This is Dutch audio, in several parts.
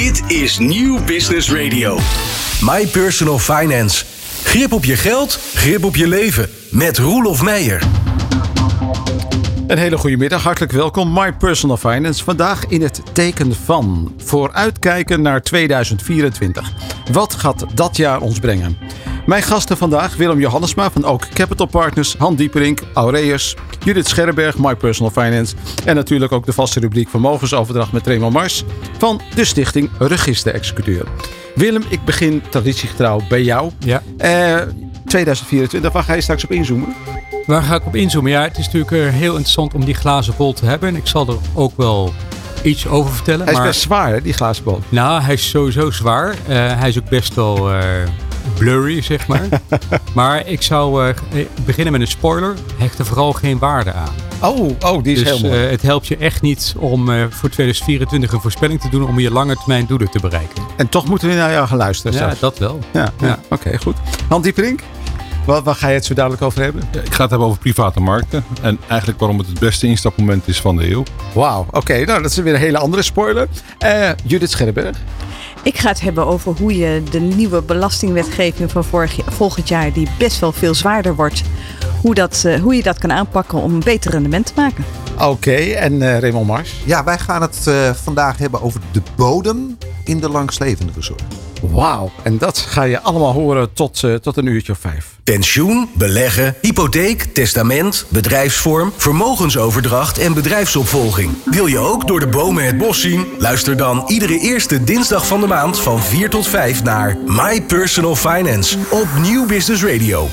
Dit is Nieuw Business Radio. My Personal Finance. Grip op je geld, grip op je leven. Met Roelof Meijer. Een hele goede middag, hartelijk welkom. My Personal Finance. Vandaag in het teken van vooruitkijken naar 2024. Wat gaat dat jaar ons brengen? Mijn gasten vandaag Willem Johannesma van Ook Capital Partners, Han Dieperink, Aureus, Judith Scherrenberg, My Personal Finance en natuurlijk ook de vaste rubriek Vermogensoverdracht met Remo Mars van de stichting Register Executeur. Willem, ik begin traditiegetrouw bij jou. Ja. Eh, 2024, waar ga je straks op inzoomen? Waar ga ik op inzoomen? Ja, het is natuurlijk eh, heel interessant om die glazen bol te hebben. En ik zal er ook wel iets over vertellen. Hij is maar, best zwaar, hè, die glazen bol. Nou, hij is sowieso zwaar. Eh, hij is ook best wel eh, blurry, zeg maar. maar ik zou eh, beginnen met een spoiler. Hecht er vooral geen waarde aan. Oh, oh die is dus heel mooi. eh, het helpt je echt niet om eh, voor 2024 een voorspelling te doen om je lange termijn doelen te bereiken. en toch moeten we naar jou gaan luisteren Ja, dat wel. Ja, ja. Ja. oké, goed. Han Dieperink, waar, waar ga je het zo dadelijk over hebben? Ja, Ik ga het hebben over private markten. En eigenlijk waarom het het beste instapmoment is van de eeuw. Wauw, oké, nou dat is weer een hele andere spoiler. Eh, Judith Scherrenberg. Ik ga het hebben over hoe je de nieuwe belastingwetgeving van vorig, volgend jaar, die best wel veel zwaarder wordt, hoe, dat, eh, hoe je dat kan aanpakken om een beter rendement te maken. Oké, en eh Raymond Mars. Ja, wij gaan het eh, vandaag hebben over de bodem in de langslevende zorg. Wauw, en dat ga je allemaal horen tot, eh, tot een uurtje of vijf. Pensioen, beleggen, hypotheek, testament, bedrijfsvorm, vermogensoverdracht en bedrijfsopvolging. Wil je ook door de bomen het bos zien? Luister dan iedere eerste dinsdag van de maand van 4 tot 5 naar My Personal Finance op Nieuw Business Radio.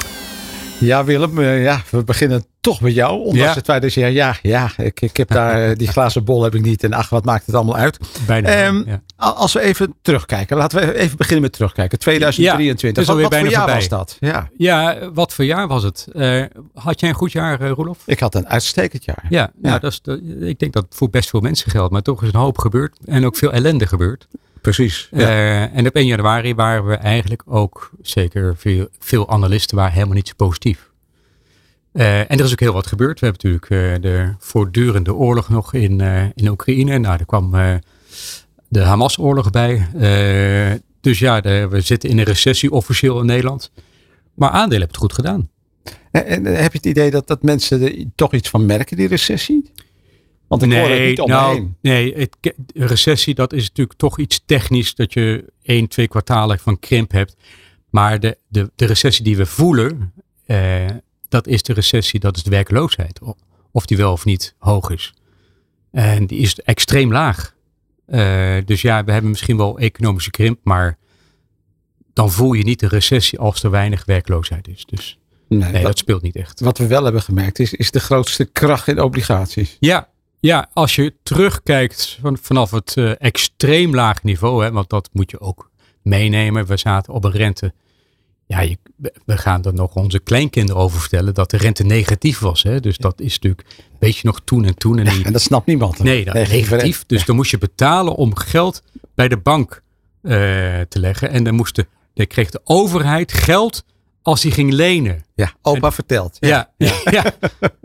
Ja, Willem, eh, ja, we beginnen toch met jou. Ondanks Ja. het feit dat je ja, ja, ik, ik heb daar eh, die glazen bol heb ik niet. En ach, wat maakt het allemaal uit? Bijna. Ehm, ja. Als we even terugkijken, laten we even beginnen met terugkijken. 2023. Ja, is wat, wat voor bijna jaar was dat? Ja, Ja, wat voor jaar was het? Eh, had jij een goed jaar, eh, Roelof? ik had een uitstekend jaar. Ja, Ja. Nou, dat is ik denk dat het voor best veel mensen geldt. Maar toch is een hoop gebeurd. En ook veel ellende gebeurd. Precies. Ja. Eh, en op 1 januari waren we eigenlijk ook, zeker veel, veel analisten waren helemaal niet zo positief. Eh, en er is ook heel wat gebeurd. We hebben natuurlijk eh, de voortdurende oorlog nog in, in Oekraïne. Nou, er kwam de Hamas-oorlog bij. Dus ja, de- we zitten in een recessie officieel in Nederland. Maar aandelen hebben het goed gedaan. En, en heb je het idee dat, dat mensen er toch iets van merken, die recessie? Want ik hoor het niet om nou, nee, het, recessie dat is natuurlijk toch iets technisch dat je één, twee kwartalen van krimp hebt. Maar de, de, de recessie die we voelen, eh, dat is de recessie, dat is de werkloosheid. Of die wel of niet hoog is. En die is extreem laag. Eh, dus ja, we hebben misschien wel economische krimp, maar dan voel je niet de recessie als er weinig werkloosheid is. Dus Nee, nee, wat, dat speelt niet echt. wat we wel hebben gemerkt is, is de grootste kracht in obligaties. Ja, ja als je terugkijkt van, vanaf het eh, extreem laag niveau, hè, want dat moet je ook meenemen. We zaten op een rente. Ja, je, we gaan er nog onze kleinkinderen over vertellen dat de rente negatief was. Hè? Dus dat is natuurlijk een beetje nog toen en toen. En En dat snapt niemand. nee, dat negatief. Dus dan moest je betalen om geld bij de bank eh, te leggen. En dan, moest de, dan kreeg de overheid geld als hij ging lenen. Ja, opa vertelt. Ja, ja, ja.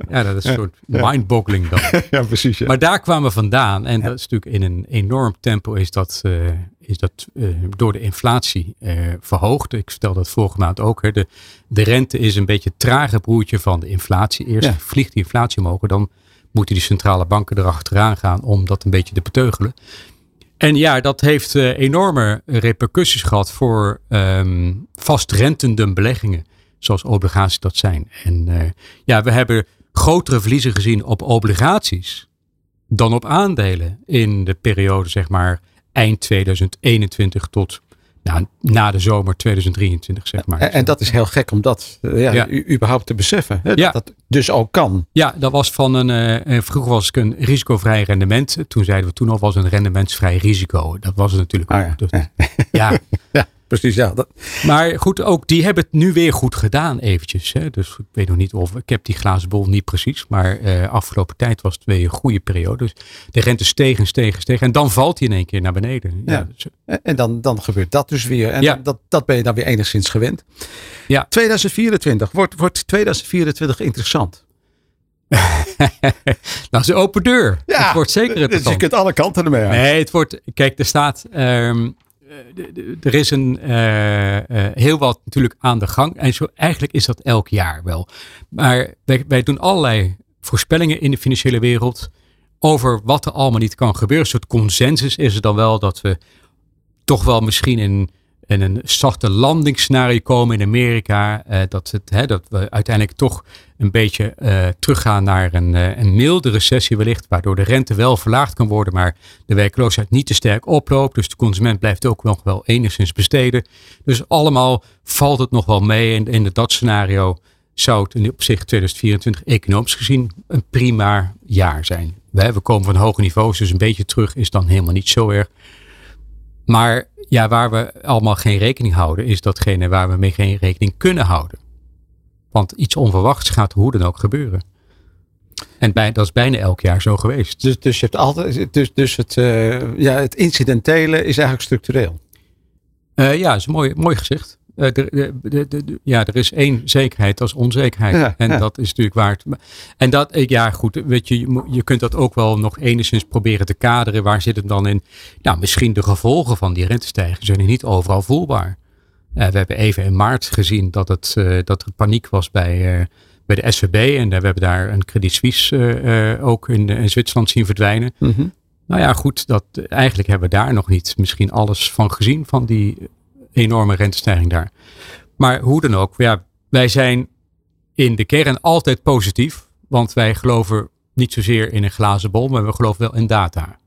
ja dat is een soort mindboggling dan. ja precies. Ja. Maar daar kwamen we vandaan. En dat is natuurlijk in een enorm tempo is dat, eh, is dat eh, door de inflatie eh, verhoogd. Ik vertelde dat vorige maand ook. Hè. De, de rente is een beetje het trage broertje van de inflatie. Eerst vliegt die inflatie omhoog. Dan moeten die centrale banken erachteraan gaan om dat een beetje te beteugelen. En ja, dat heeft eh, enorme repercussies gehad voor ehm vastrentende beleggingen. Zoals obligaties dat zijn. En eh, ja, we hebben grotere verliezen gezien op obligaties dan op aandelen in de periode, zeg maar, eind 2021 tot nou, na de zomer 2023, zeg maar. En, en dat is heel gek om dat eh, ja, überhaupt te beseffen. Hè? Ja. Dat dat dus ook kan. Ja, dat was van een. eh, vroeger was het een risicovrij rendement. Toen zeiden we toen al was een rendementsvrij risico. Dat was het natuurlijk Ah, ook. Dus- Ja. ja. Precies. Ja, dat, Maar goed, ook die hebben het nu weer goed gedaan eventjes. Hè. Dus ik weet nog niet of, ik heb die glazen bol niet precies. Maar eh, afgelopen tijd was het weer een goede periode. Dus de rente steeg en steeg en steeg. En dan valt hij in één keer naar beneden. Ja, Ja. dus, en dan, dan gebeurt dat dus weer. En Ja. dat, dat ben je dan weer enigszins gewend. Ja. 2024. Wordt, wordt 2024 interessant? dat is een open deur. Ja, het wordt zeker Dus je interessant. kunt alle kanten ermee uit. Nee, het wordt. Kijk, er staat. ehm, eh, er is een, eh, eh, heel wat natuurlijk aan de gang. En zo, eigenlijk is dat elk jaar wel. Maar wij, wij doen allerlei voorspellingen in de financiële wereld. over wat er allemaal niet kan gebeuren. Een soort consensus is er dan wel dat we toch wel misschien in, een zachte landingsscenario komen in Amerika. eh, dat, het, hè, dat we uiteindelijk toch een beetje eh, teruggaan naar een, eh, een milde recessie wellicht. Waardoor de rente wel verlaagd kan worden, maar de werkloosheid niet te sterk oploopt. Dus de consument blijft ook nog wel enigszins besteden. Dus allemaal valt het nog wel mee. En in dat scenario zou het op zich 2024 economisch gezien een prima jaar zijn. We komen van hoge niveaus, dus een beetje terug is dan helemaal niet zo erg. Maar ja, waar we allemaal geen rekening houden, is datgene waar we mee geen rekening kunnen houden. Want iets onverwachts gaat hoe dan ook gebeuren. En bij, dat is bijna elk jaar zo geweest. Dus, dus je hebt altijd. Dus, dus het, eh, ja, het incidentele is eigenlijk structureel. Eh, ja, dat is mooi, mooi gezegd. Eh, de, de, de, de- de- ja, er is één zekerheid, dat is onzekerheid. Ja, en ja. dat is natuurlijk waard. En dat, ja goed, weet je, je, kunt dat ook wel nog enigszins proberen te kaderen. Waar zit het dan in? Nou, misschien de gevolgen van die rentestijging zijn niet overal voelbaar. Eh, we hebben even in maart gezien dat, het, eh, dat er paniek was bij, bij de SVB. En we hebben daar een Credit Suisse ook in, in Zwitserland zien verdwijnen. Nou ja, goed, dat, eigenlijk hebben we daar nog niet misschien alles van gezien, van die enorme rentestijging daar. Maar hoe dan ook, ja, wij zijn in de kern altijd positief, want wij geloven niet zozeer in een glazen bol, maar we geloven wel in data.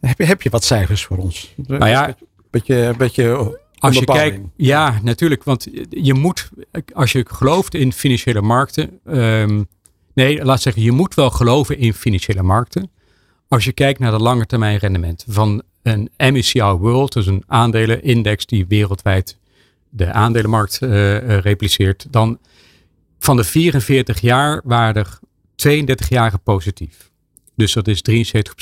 Heb je, heb je wat cijfers voor ons? Nou ja, beetje, beetje als je kijkt, ja, natuurlijk, want je moet, als je gelooft in financiële markten, ehm, nee, laat zeggen, je moet wel geloven in financiële markten. Als je kijkt naar de lange termijn rendement van een MSCI World, dus een aandelenindex die wereldwijd de aandelenmarkt eh, repliceert, dan van de 44 jaar waren er 32 jaren positief. Dus dat is 73%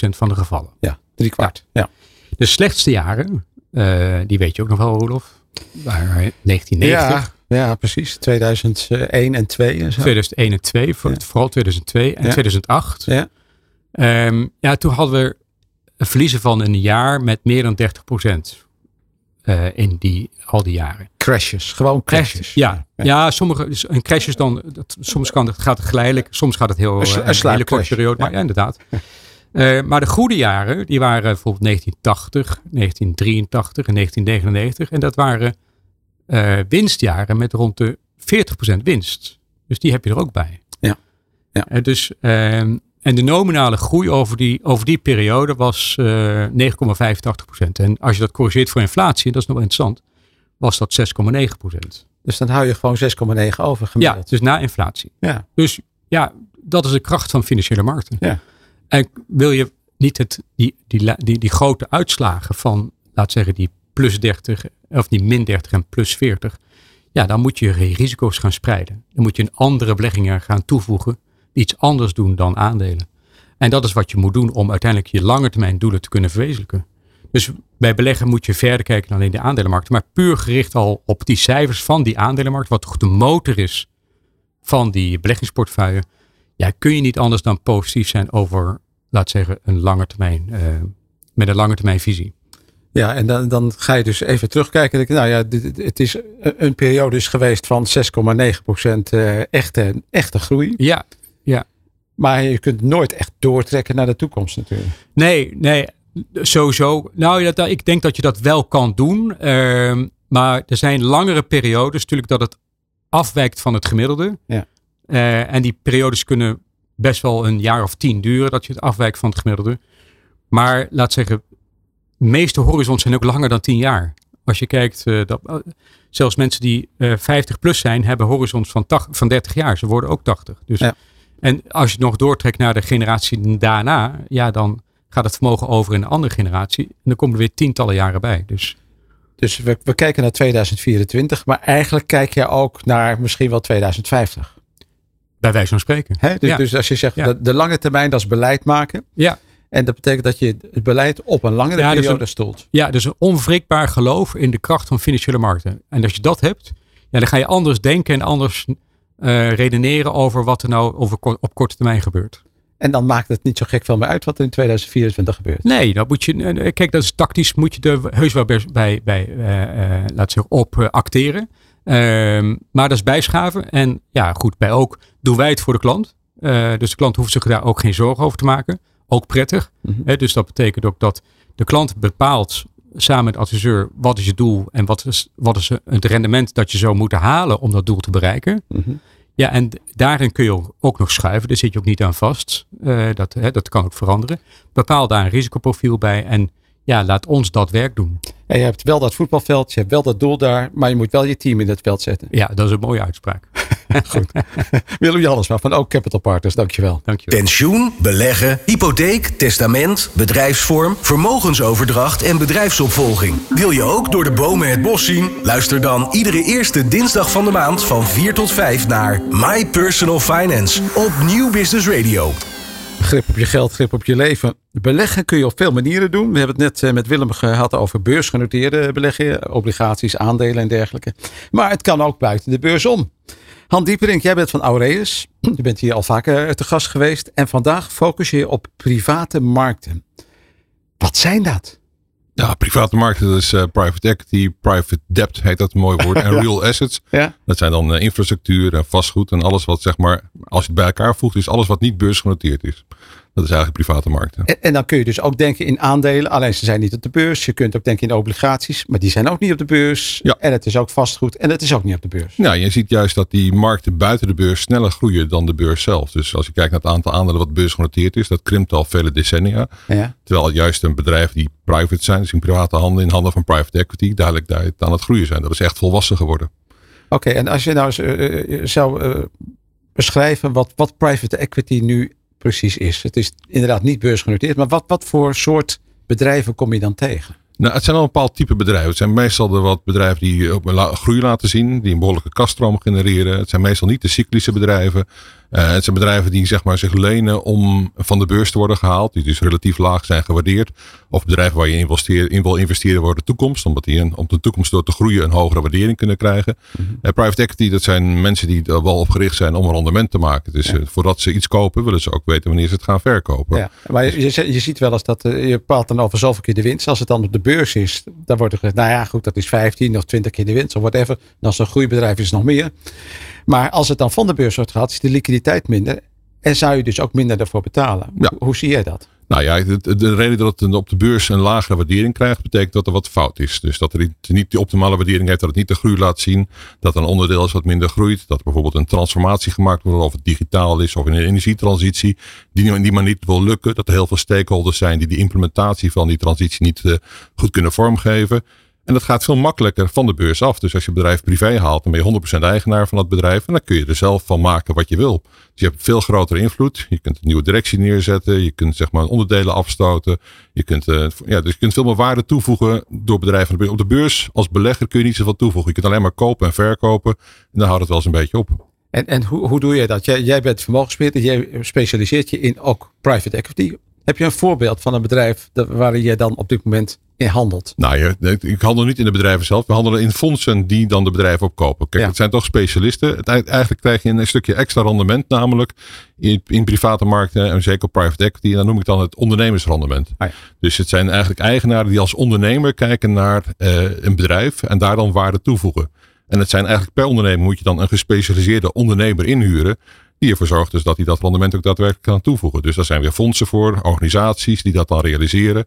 van de gevallen. Ja, drie kwart. Ja. De slechtste jaren, eh, die weet je ook nog wel, Rolof, waren 1990, Ja, ja, precies. 2001 en 2 en zo. 2001 en 2, voor- Ja. vooral 2002 en Ja. 2008. Ja. Ehm, ja, toen hadden we verliezen van een jaar met meer dan 30% eh, in die, al die jaren. Crashes. Gewoon crashes. Ja, ja. sommige, dus een crash is dan, dat, soms kan het, gaat het geleidelijk, soms gaat het heel, Een eh, een hele korte periode. Maar Ja. ja, inderdaad. Eh, maar de goede jaren, die waren bijvoorbeeld 1980, 1983 en 1999. En dat waren winstjaren met rond de 40% winst. Dus die heb je er ook bij. Ja. Ja. Dus, ehm, en de nominale groei over die, over die periode was eh 9,85%. En als je dat corrigeert voor inflatie, dat is nog wel interessant, was dat 6,9%. Dus dan hou je gewoon 6,9 over Ja, gemiddeld. dus na inflatie. Ja. Dus ja, dat is de kracht van financiële markten. Ja. En wil je niet het, die, die, die, die grote uitslagen van, laat zeggen, die plus 30, of die min 30 en plus 40, ja, dan moet je risico's gaan spreiden. Dan moet je een andere beleggingen gaan toevoegen, iets anders doen dan aandelen. En dat is wat je moet doen om uiteindelijk je lange termijn doelen te kunnen verwezenlijken. Dus bij beleggen moet je verder kijken dan alleen de aandelenmarkt, maar puur gericht al op die cijfers van die aandelenmarkt, wat toch de motor is van die beleggingsportefeuille, ja, kun je niet anders dan positief zijn over, laat zeggen, een lange termijn, eh, met een lange termijn visie. Ja, en dan, dan ga je dus even terugkijken. Nou ja, het is een- een periode is geweest van 6,9% eh, echte, echte groei. Ja, Maar je kunt nooit echt doortrekken naar de toekomst natuurlijk. nee, nee, sowieso. Nou, ja, dat, ik denk dat je dat wel kan doen. ehm, maar er zijn langere periodes natuurlijk dat het afwijkt van het gemiddelde. Ja. Eh, en die periodes kunnen best wel een jaar of tien duren dat je het afwijkt van het gemiddelde. Maar laat zeggen, de meeste horizons zijn ook langer dan tien jaar. Als je kijkt, eh, dat, eh, zelfs mensen die eh 50 plus zijn, hebben horizons van, van 30 jaar. Ze worden ook 80. Dus, Ja. En als je het nog doortrekt naar de generatie daarna, ja, dan gaat het vermogen over in een andere generatie. En dan komen er weer tientallen jaren bij. Dus Dus we, we kijken naar 2024, maar eigenlijk kijk je ook naar misschien wel 2050. bij wijze van spreken. Hè? Dus, Ja. dus als je zegt Ja. de, de lange termijn, dat is beleid maken. Ja. En dat betekent dat je het beleid op een langere Ja, dus periode een- stoelt. Ja, dus een onwrikbaar geloof in de kracht van financiële markten. En als je dat hebt, ja, dan ga je anders denken en anders eh, redeneren over wat er nou over, op korte termijn gebeurt. En dan maakt het niet zo gek veel meer uit wat er in 2024 gebeurt. Nee, dat moet je. eh, Kijk, dat is tactisch. Moet je er heus wel bij, bij, eh, eh, laat zeggen, op eh, acteren. Ehm, maar dat is bijschaven. En ja, goed, bij ook doen wij het voor de klant. Eh, dus de klant hoeft zich daar ook geen zorgen over te maken. Ook prettig. Mhm. Dus dat betekent ook dat de klant bepaalt samen met de adviseur wat is je doel en wat is, wat is het rendement dat je zou moeten halen om dat doel te bereiken. Mhm. Ja, en daarin kun je ook- nog schuiven. Daar zit je ook niet aan vast. Eh, dat, hè, dat kan ook veranderen. Bepaal daar een risicoprofiel bij en ja, laat ons dat werk doen. En je hebt wel dat voetbalveld, je hebt wel dat doel daar, maar je moet wel je team in het veld zetten. Ja, dat is een mooie uitspraak. Goed. Willem Jannesma van Ook Capital Partners, dankjewel. Dankjewel. Pensioen, beleggen, hypotheek, testament, bedrijfsvorm, vermogensoverdracht en bedrijfsopvolging. Wil je ook door de bomen het bos zien? Luister dan iedere eerste dinsdag van de maand van 4 tot 5 naar My Personal Finance op Nieuw Business Radio. Grip op je geld, grip op je leven. Beleggen kun je op veel manieren doen. We hebben het net eh, met Willem gehad over beursgenoteerde beleggen, obligaties, aandelen en dergelijke. Maar het kan ook buiten de beurs om. Han Dieperink, jij bent van Aureus. Je bent hier al vaker te gast geweest. En vandaag focus je op private markten. Wat zijn dat? Ja, private markten, dat is eh, private equity, private debt heet dat een mooi woord. En real assets. Ja. Dat zijn dan eh, infrastructuur en vastgoed en alles wat zeg maar, als je het bij elkaar voegt, is alles wat niet beursgenoteerd is. Dat is eigenlijk private markten. En, en dan kun je dus ook denken in aandelen. Alleen ze zijn niet op de beurs. Je kunt ook denken in obligaties. Maar die zijn ook niet op de beurs. Ja. En het is ook vastgoed. En het is ook niet op de beurs. Ja, je ziet juist dat die markten buiten de beurs sneller groeien dan de beurs zelf. Dus als je kijkt naar het aantal aandelen wat beursgenoteerd is, dat krimpt al vele decennia. Ja. Terwijl juist een bedrijf die private zijn, dus in private handen, in handen van private equity, duidelijk daar aan het groeien zijn. Dat is echt volwassen geworden. Oké, en als je nou eens, eh, eh, zou eh, beschrijven wat, wat private equity nu precies is. Het is inderdaad niet beursgenoteerd, maar wat, wat voor soort bedrijven kom je dan tegen? Nou, het zijn al een bepaald type bedrijven. Het zijn meestal de wat bedrijven die la- groei laten zien, die een behoorlijke kaststroom genereren. Het zijn meestal niet de cyclische bedrijven. Eh, het zijn bedrijven die zeg maar, zich lenen om van de beurs te worden gehaald, die dus relatief laag zijn gewaardeerd. Of bedrijven waar je in wil investeren voor de toekomst, omdat die een, om de toekomst door te groeien een hogere waardering kunnen krijgen. Eh, private equity, dat zijn mensen die er wel op gericht zijn om een rendement te maken. Dus eh, voordat ze iets kopen, willen ze ook weten wanneer ze het gaan verkopen. Ja, maar je, je, je ziet wel eens dat je bepaalt dan over zoveel keer de winst. Als het dan op de beurs is, dan wordt er gezegd, nou ja, goed, dat is 15 of 20 keer de winst of whatever. En als het een groeibedrijf is, nog meer. Maar als het dan van de beurs wordt gehaald, is de liquiditeit minder. En zou je dus ook minder ervoor betalen. Ja. Hoe, zie jij dat? Nou ja, de, de reden dat het op de beurs een lagere waardering krijgt, betekent dat er wat fout is. Dus dat er niet- de optimale waardering heeft, dat het niet de groei laat zien. Dat een onderdeel is wat minder groeit. Dat er bijvoorbeeld een transformatie gemaakt wordt, of het digitaal is, of een energietransitie, die, die maar niet wil lukken. Dat er heel veel stakeholders zijn die die implementatie van die transitie niet eh, goed kunnen vormgeven. En dat gaat veel makkelijker van de beurs af. Dus als je bedrijf privé haalt, dan ben je 100% eigenaar van dat bedrijf. En dan kun je er zelf van maken wat je wil. Dus je hebt veel grotere invloed. Je kunt een nieuwe directie neerzetten. Je kunt zeg maar onderdelen afstoten. Je kunt, eh, ja, dus je kunt veel meer waarde toevoegen door bedrijven. Op de beurs als belegger kun je niet zoveel toevoegen. Je kunt alleen maar kopen en verkopen. En dan houdt het wel eens een beetje op. En, en hoe, hoe doe jij dat? Jij, jij bent vermogensbeheerder, jij specialiseert je in ook private equity. Heb je een voorbeeld van een bedrijf dat, waarin jij dan op dit moment handelt? Nou, ik handel niet in de bedrijven zelf. We handelen in fondsen die dan de bedrijven opkopen. Kijk, Ja. het zijn toch specialisten. Het, eigenlijk krijg je een stukje extra rendement, namelijk in, in private markten en zeker op private equity. En dan noem ik dan het ondernemersrendement. Ah ja. Dus het zijn eigenlijk eigenaren die als ondernemer kijken naar eh, een bedrijf en daar dan waarde toevoegen. En het zijn eigenlijk per ondernemer moet je dan een gespecialiseerde ondernemer inhuren. Die ervoor zorgt dus dat hij dat rendement ook daadwerkelijk kan toevoegen. Dus daar zijn weer fondsen voor, organisaties die dat dan realiseren.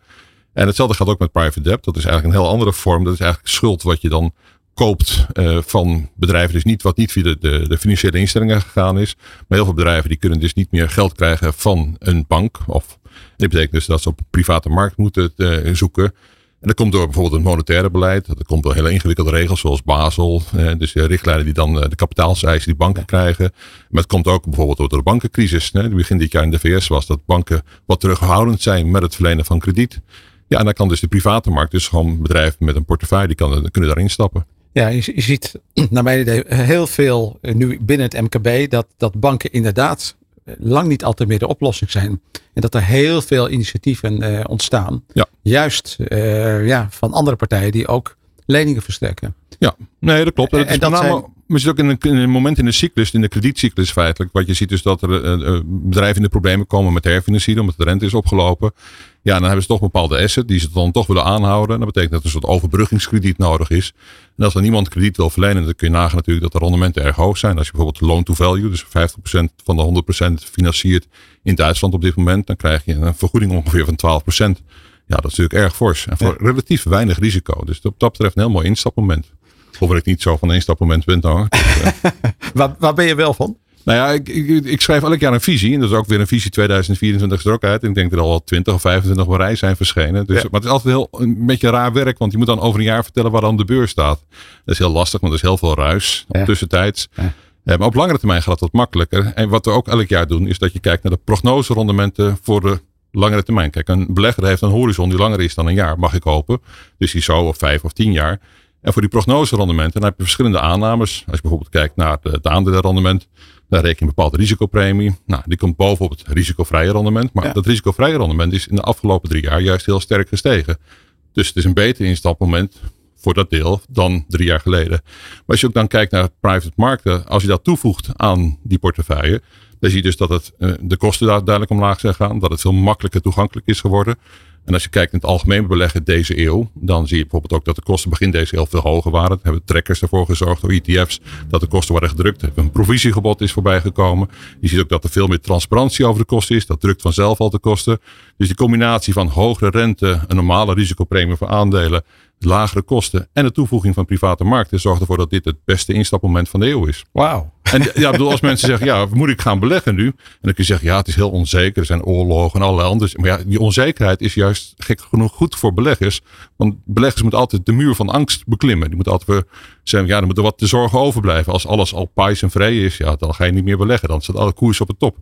En hetzelfde gaat ook met private debt. Dat is eigenlijk een heel andere vorm. Dat is eigenlijk schuld wat je dan koopt eh, van bedrijven. Dus niet wat niet via de, de, de financiële instellingen gegaan is. Maar heel veel bedrijven die kunnen dus niet meer geld krijgen van een bank. Of, dit betekent dus dat ze op de private markt moeten eh, zoeken. En dat komt door bijvoorbeeld het monetaire beleid. Dat komt door hele ingewikkelde regels zoals Basel. Eh, dus de richtlijnen die dan de kapitaalseisen die banken krijgen. Maar het komt ook bijvoorbeeld door de bankencrisis. Hè, begin dit jaar in de VS was dat banken wat terughoudend zijn met het verlenen van krediet. Ja, en dan kan dus de private markt, dus gewoon bedrijven met een portefeuille, die kan, kunnen daarin stappen. Ja, je, je ziet naar mijn idee heel veel eh, nu binnen het MKB dat, dat banken inderdaad eh, lang niet altijd meer de oplossing zijn. En dat er heel veel initiatieven eh, ontstaan. Ja. Juist ja, van andere partijen die ook leningen verstrekken. Ja, nee, dat klopt. En- is en dat zijn- je zit ook in een, in een moment in de cyclus, in de kredietcyclus feitelijk. Wat je ziet is dat er uh, bedrijven in de problemen komen met herfinancieren, omdat de rente is opgelopen. Ja, dan hebben ze toch bepaalde assets die ze dan toch willen aanhouden. Dat betekent dat er een soort overbruggingskrediet nodig is. En als er niemand krediet wil verlenen, dan kun je nagaan natuurlijk dat de rendementen erg hoog zijn. Als je bijvoorbeeld loan to value, dus 50% van de 100% financiert in Duitsland op dit moment, dan krijg je een vergoeding ongeveer van 12%. Ja, dat is natuurlijk erg fors. En voor relatief weinig risico. Dus op dat betreft een heel mooi instapmoment. Hoewel ik niet zo van een instapmoment ben. Nou, waar, waar ben je wel van? Nou ja, ik, ik, ik, schrijf elk jaar een visie. En dat is ook weer een visie 2024 er ook uit. En ik denk dat er al 20 of 25 op rij zijn verschenen. Dus, Maar het is altijd heel een beetje raar werk. Want je moet dan over een jaar vertellen waar dan de beurs staat. Dat is heel lastig, want er is heel veel ruis ja. tussentijds. Ja. Eh, maar op langere termijn gaat wat makkelijker. En wat we ook elk jaar doen, is dat je kijkt naar de prognoserondementen voor de langere termijn. Kijk, een belegger heeft een horizon die langer is dan een jaar, mag ik hopen. Dus die zo of vijf of tien jaar. En voor die prognoserendementen dan heb je verschillende aannames. Als je bijvoorbeeld kijkt naar het aandelenrendement, dan reken je een bepaalde risicopremie. Nou, die komt bovenop het risicovrije rendement. Maar dat risicovrije rendement is in de afgelopen drie jaar juist heel sterk gestegen. Dus het is een beter instapmoment voor dat deel dan drie jaar geleden. Maar als je ook dan kijkt naar private markten, als je dat toevoegt aan die portefeuille, dan zie je dus dat het, eh, de kosten daar duidelijk omlaag zijn gegaan. Dat het veel makkelijker toegankelijk is geworden. En als je kijkt in het algemeen beleggen deze eeuw, dan zie je bijvoorbeeld ook dat de kosten begin deze eeuw veel hoger waren. Er hebben trekkers ervoor gezorgd, door ETF's, dat de kosten worden gedrukt. Een provisiegebod is voorbij gekomen. Je ziet ook dat er veel meer transparantie over de kosten is. Dat drukt vanzelf al de kosten. Dus die combinatie van hogere rente, een normale risicopremie voor aandelen, lagere kosten en de toevoeging van private markten zorgt ervoor dat dit het beste instapmoment van de eeuw is. Wauw. En ja, bedoel, als mensen zeggen, ja, moet ik gaan beleggen nu? En dan kun je zeggen, ja, het is heel onzeker. Er zijn oorlogen en allerlei andere. Maar ja, die onzekerheid is juist gek genoeg goed voor beleggers. Want beleggers moeten altijd de muur van angst beklimmen. Die moeten altijd zeggen, ja, er moet er wat te zorgen overblijven. Als alles al pais en vrij is, ja, dan ga je niet meer beleggen. Dan staat alle koers op de top.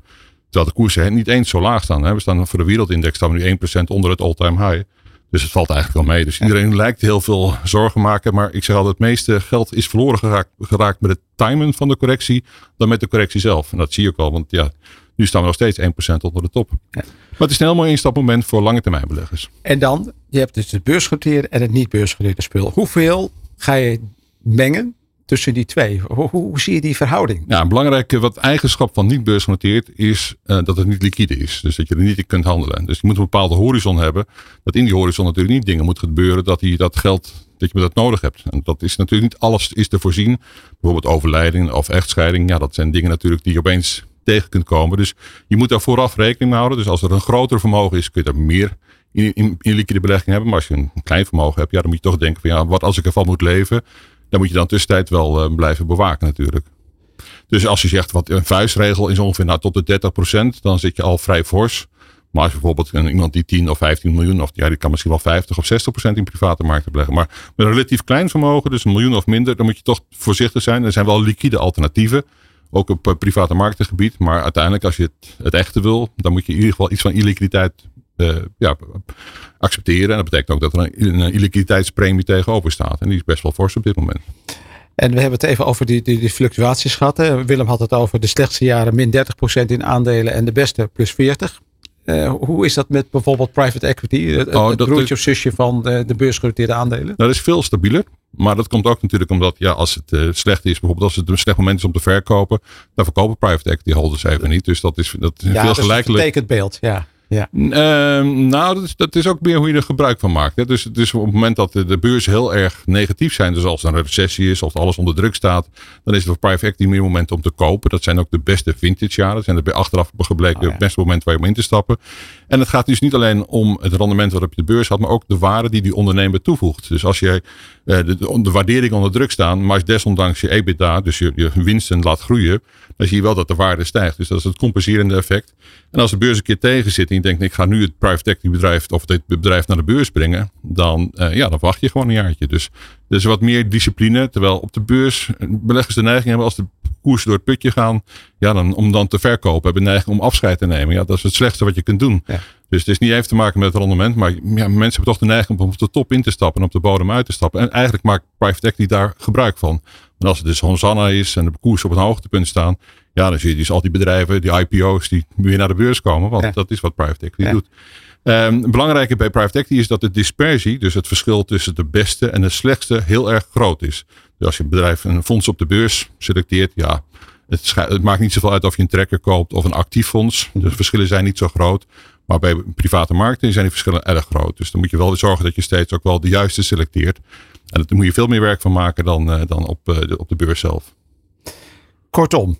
Terwijl de koersen niet eens zo laag staan. Hè. We staan voor de wereldindex staan we nu 1% onder het all-time high. Dus het valt eigenlijk wel mee. Dus iedereen lijkt heel veel zorgen maken. Maar ik zeg altijd, het meeste geld is verloren geraakt, geraakt met het timen van de correctie dan met de correctie zelf. En dat zie je ook al. Want ja, nu staan we nog steeds 1% onder de top. Ja. Maar het is een heel mooi instapmoment voor lange termijn beleggers. En dan, je hebt dus het beursgenoteerde en het niet beursgenoteerde spul. Hoeveel ga je mengen tussen die twee? Hoe, zie je die verhouding? Ja, een belangrijke wat eigenschap van niet beursgenoteerd is uh, dat het niet liquide is. Dus dat je er niet in kunt handelen. Dus je moet een bepaalde horizon hebben. Dat in die horizon natuurlijk niet dingen moet gebeuren dat je dat geld dat je dat nodig hebt. En dat is natuurlijk niet alles is te voorzien. Bijvoorbeeld overlijding of echtscheiding. Ja, dat zijn dingen natuurlijk die je opeens tegen kunt komen. Dus je moet daar vooraf rekening mee houden. Dus als er een groter vermogen is, kun je er meer in liquide belegging hebben. Maar als je een klein vermogen hebt, ja, dan moet je toch denken van ja, wat als ik ervan moet leven? Dan moet je dan tussentijd wel uh, blijven bewaken natuurlijk. Dus als je zegt wat een vuistregel is ongeveer nou, tot de 30%, dan zit je al vrij fors. Maar als bijvoorbeeld iemand die 10 of 15 miljoen, of ja, die kan misschien wel 50 of 60% in private markten beleggen. Maar met een relatief klein vermogen, dus een miljoen of minder, dan moet je toch voorzichtig zijn. Er zijn wel liquide alternatieven, ook op private marktengebied. Maar uiteindelijk, als je het, het echte wil, dan moet je in ieder geval iets van illiquiditeit ja, accepteren. En dat betekent ook dat er een, een illiquiditeitspremie tegenover staat. En die is best wel fors op dit moment. En we hebben het even over die, die, die fluctuaties gehad. Hè. Willem had het over de slechtste jaren min 30% in aandelen en de beste plus 40. Uh, hoe is dat met bijvoorbeeld private equity? Het, oh, het broertje of zusje van de, de beursgenoteerde aandelen? Nou, dat is veel stabieler. Maar dat komt ook natuurlijk omdat ja, als het uh, slecht is, bijvoorbeeld als het een slecht moment is om te verkopen, dan verkopen private equity holders even niet. Dus dat is, dat is ja, veel gelijkelijk. Ja, dat beeld, ja. Ja. Uh, nou, dat is, dat is ook meer hoe je er gebruik van maakt. Hè. Dus, dus op het moment dat de, de beurzen heel erg negatief zijn, dus als er een recessie is of alles onder druk staat, dan is het voor private equity meer moment om te kopen. Dat zijn ook de beste vintage jaren. Dat zijn de achteraf gebleken oh, het beste moment waar je om in te stappen. En het gaat dus niet alleen om het rendement waarop je de beurs had, maar ook de waarde die die ondernemer toevoegt. Dus als je uh, de, de, waardering onder druk staan, maar desondanks je EBITDA, dus je, je winsten laat groeien, dan zie je wel dat de waarde stijgt. Dus dat is het compenserende effect. En als de beurs een keer tegen zit en je denkt, ik ga nu het private equity bedrijf of dit bedrijf naar de beurs brengen, dan, uh, ja, dan wacht je gewoon een jaartje. Dus, dus wat meer discipline. Terwijl op de beurs beleggers de neiging hebben als de koersen door het putje gaan, ja, dan, om dan te verkopen, hebben de neiging om afscheid te nemen. Ja, dat is het slechtste wat je kunt doen. Ja. Dus het is niet even te maken met het rendement, maar ja, mensen hebben toch de neiging om op de top in te stappen en op de bodem uit te stappen. En eigenlijk maakt private equity daar gebruik van. En als het dus Hosanna is en de koers op een hoogtepunt staan, ja, dan zie je dus al die bedrijven, die IPO's, die weer naar de beurs komen. Want dat is wat private equity doet. Um, belangrijke bij private equity is dat de dispersie, dus het verschil tussen de beste en de slechtste, heel erg groot is. Dus als je een bedrijf een fonds op de beurs selecteert, ja, het, het, maakt niet zoveel uit of je een trekker koopt of een actief fonds. De verschillen zijn niet zo groot. Maar bij private markten zijn die verschillen erg groot. Dus dan moet je wel zorgen dat je steeds ook wel de juiste selecteert. En daar moet je veel meer werk van maken dan, uh, dan op, uh, de, op de beurs zelf. Kortom,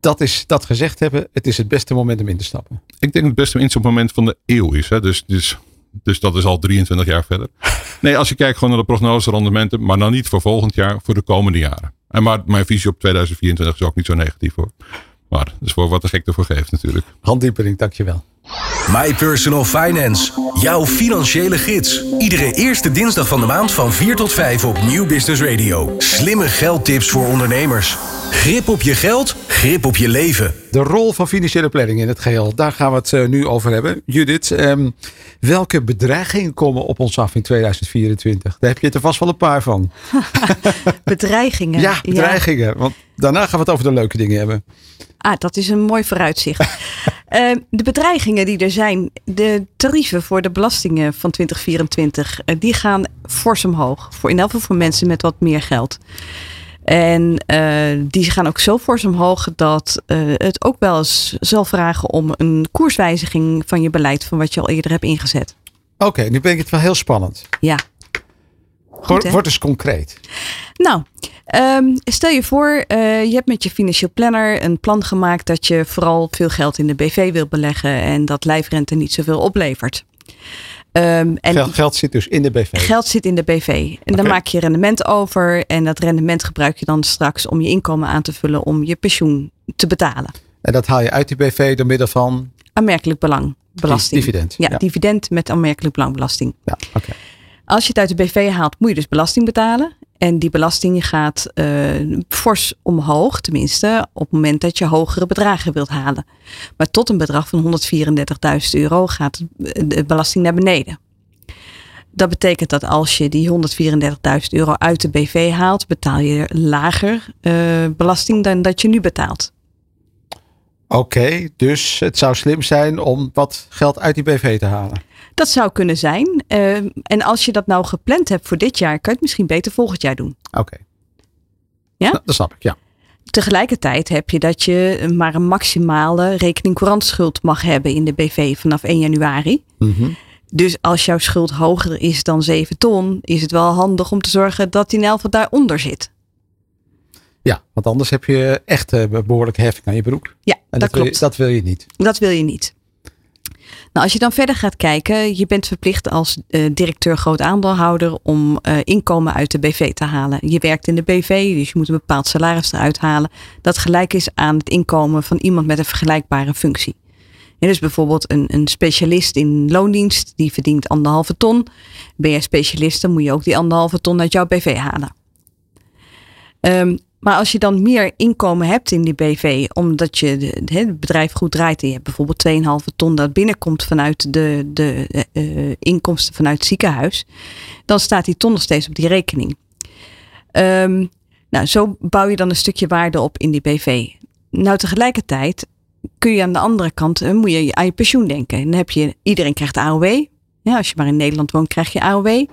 dat is dat gezegd hebben, het is het beste moment om in te stappen. Ik denk het beste instapmoment van de eeuw is. Hè? Dus, dus, dus dat is al 23 jaar verder. Nee, als je kijkt gewoon naar de prognose rendementen, maar dan niet voor volgend jaar, voor de komende jaren. En maar mijn visie op 2024 is ook niet zo negatief hoor. Maar dat is voor wat de gek ervoor geeft natuurlijk. Hand Diepering, dankjewel. My Personal Finance. Jouw financiële gids. Iedere eerste dinsdag van de maand van 4 tot 5 op Nieuw Business Radio. Slimme geldtips voor ondernemers. Grip op je geld, grip op je leven. De rol van financiële planning in het geheel. Daar gaan we het uh, nu over hebben. Judith, um, welke bedreigingen komen op ons af in 2024? Daar heb je er vast wel een paar van. bedreigingen? Ja, bedreigingen. Ja. Want daarna gaan we het over de leuke dingen hebben. Ah, dat is een mooi vooruitzicht. uh, de bedreigingen die er zijn, de tarieven voor de belastingen van 2024, uh, die gaan fors omhoog. Voor in elk geval voor mensen met wat meer geld. En uh, die gaan ook zo fors omhoog dat uh, het ook wel eens zal vragen om een koerswijziging van je beleid van wat je al eerder hebt ingezet. Oké, okay, nu ben ik het wel heel spannend. Ja. Goed, Word eens concreet. Nou, um, stel je voor, uh, je hebt met je financieel planner een plan gemaakt dat je vooral veel geld in de BV wil beleggen en dat lijfrente niet zoveel oplevert. Um, en geld, geld, zit dus in de BV. Geld zit in de BV. En okay. dan maak je rendement over. En dat rendement gebruik je dan straks om je inkomen aan te vullen om je pensioen te betalen. En dat haal je uit die BV door middel van? Aanmerkelijk belangbelasting. Dividend. Ja, ja, dividend met aanmerkelijk belangbelasting. Ja, oké. Okay. Als je het uit de BV haalt, moet je dus belasting betalen. En die belasting gaat uh, fors omhoog, tenminste op het moment dat je hogere bedragen wilt halen. Maar tot een bedrag van 134.000 euro gaat de belasting naar beneden. Dat betekent dat als je die 134.000 euro uit de BV haalt, betaal je lager uh, belasting dan dat je nu betaalt. Oké, dus het zou slim zijn om wat geld uit die BV te halen. Dat zou kunnen zijn. Uh, en als je dat nou gepland hebt voor dit jaar, kan je het misschien beter volgend jaar doen. Oké. Okay. Ja? Dat snap ik, ja. Tegelijkertijd heb je dat je maar een maximale rekening courantschuld mag hebben in de BV vanaf 1 januari. Mm -hmm. Dus als jouw schuld hoger is dan 7 ton, is het wel handig om te zorgen dat die in elk daaronder zit. Ja, want anders heb je echt behoorlijke heffing aan je broek. Ja, en dat, dat klopt. Wil je, dat wil je niet. Dat wil je niet. Nou, als je dan verder gaat kijken, je bent verplicht als uh, directeur groot aandeelhouder om uh, inkomen uit de BV te halen. Je werkt in de BV, dus je moet een bepaald salaris eruit halen. Dat gelijk is aan het inkomen van iemand met een vergelijkbare functie. Dus bijvoorbeeld een, een specialist in loondienst, die verdient anderhalve ton. Ben jij specialist, dan moet je ook die anderhalve ton uit jouw BV halen. Um, maar als je dan meer inkomen hebt in die BV, omdat je het bedrijf goed draait en je hebt bijvoorbeeld 2,5 ton dat binnenkomt vanuit de, de uh, inkomsten vanuit het ziekenhuis, dan staat die ton nog steeds op die rekening. Um, nou, zo bouw je dan een stukje waarde op in die BV. Nou, tegelijkertijd kun je aan de andere kant, uh, moet je aan je pensioen denken. Dan heb je, iedereen krijgt AOW. Ja, als je maar in Nederland woont, krijg je AOW.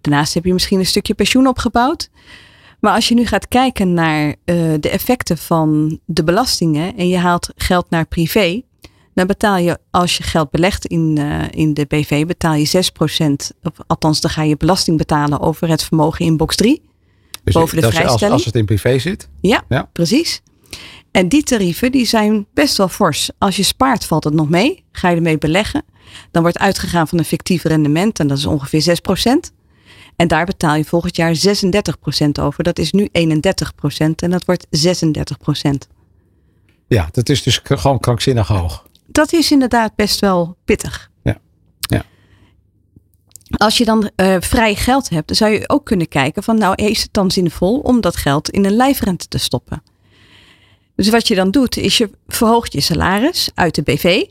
Daarnaast heb je misschien een stukje pensioen opgebouwd. Maar als je nu gaat kijken naar uh, de effecten van de belastingen en je haalt geld naar privé, dan betaal je als je geld belegt in, uh, in de BV, betaal je 6%, of althans dan ga je belasting betalen over het vermogen in box 3. Dus boven de vrijstelling. Als, als het in privé zit? Ja, ja, precies. En die tarieven die zijn best wel fors. Als je spaart valt het nog mee. Ga je ermee beleggen. Dan wordt uitgegaan van een fictief rendement en dat is ongeveer 6%. En daar betaal je volgend jaar 36% over. Dat is nu 31% en dat wordt 36%. Ja, dat is dus gewoon krankzinnig hoog. Dat is inderdaad best wel pittig. Ja. ja. Als je dan uh, vrij geld hebt, dan zou je ook kunnen kijken van nou is het dan zinvol om dat geld in een lijfrente te stoppen. Dus wat je dan doet is je verhoogt je salaris uit de BV.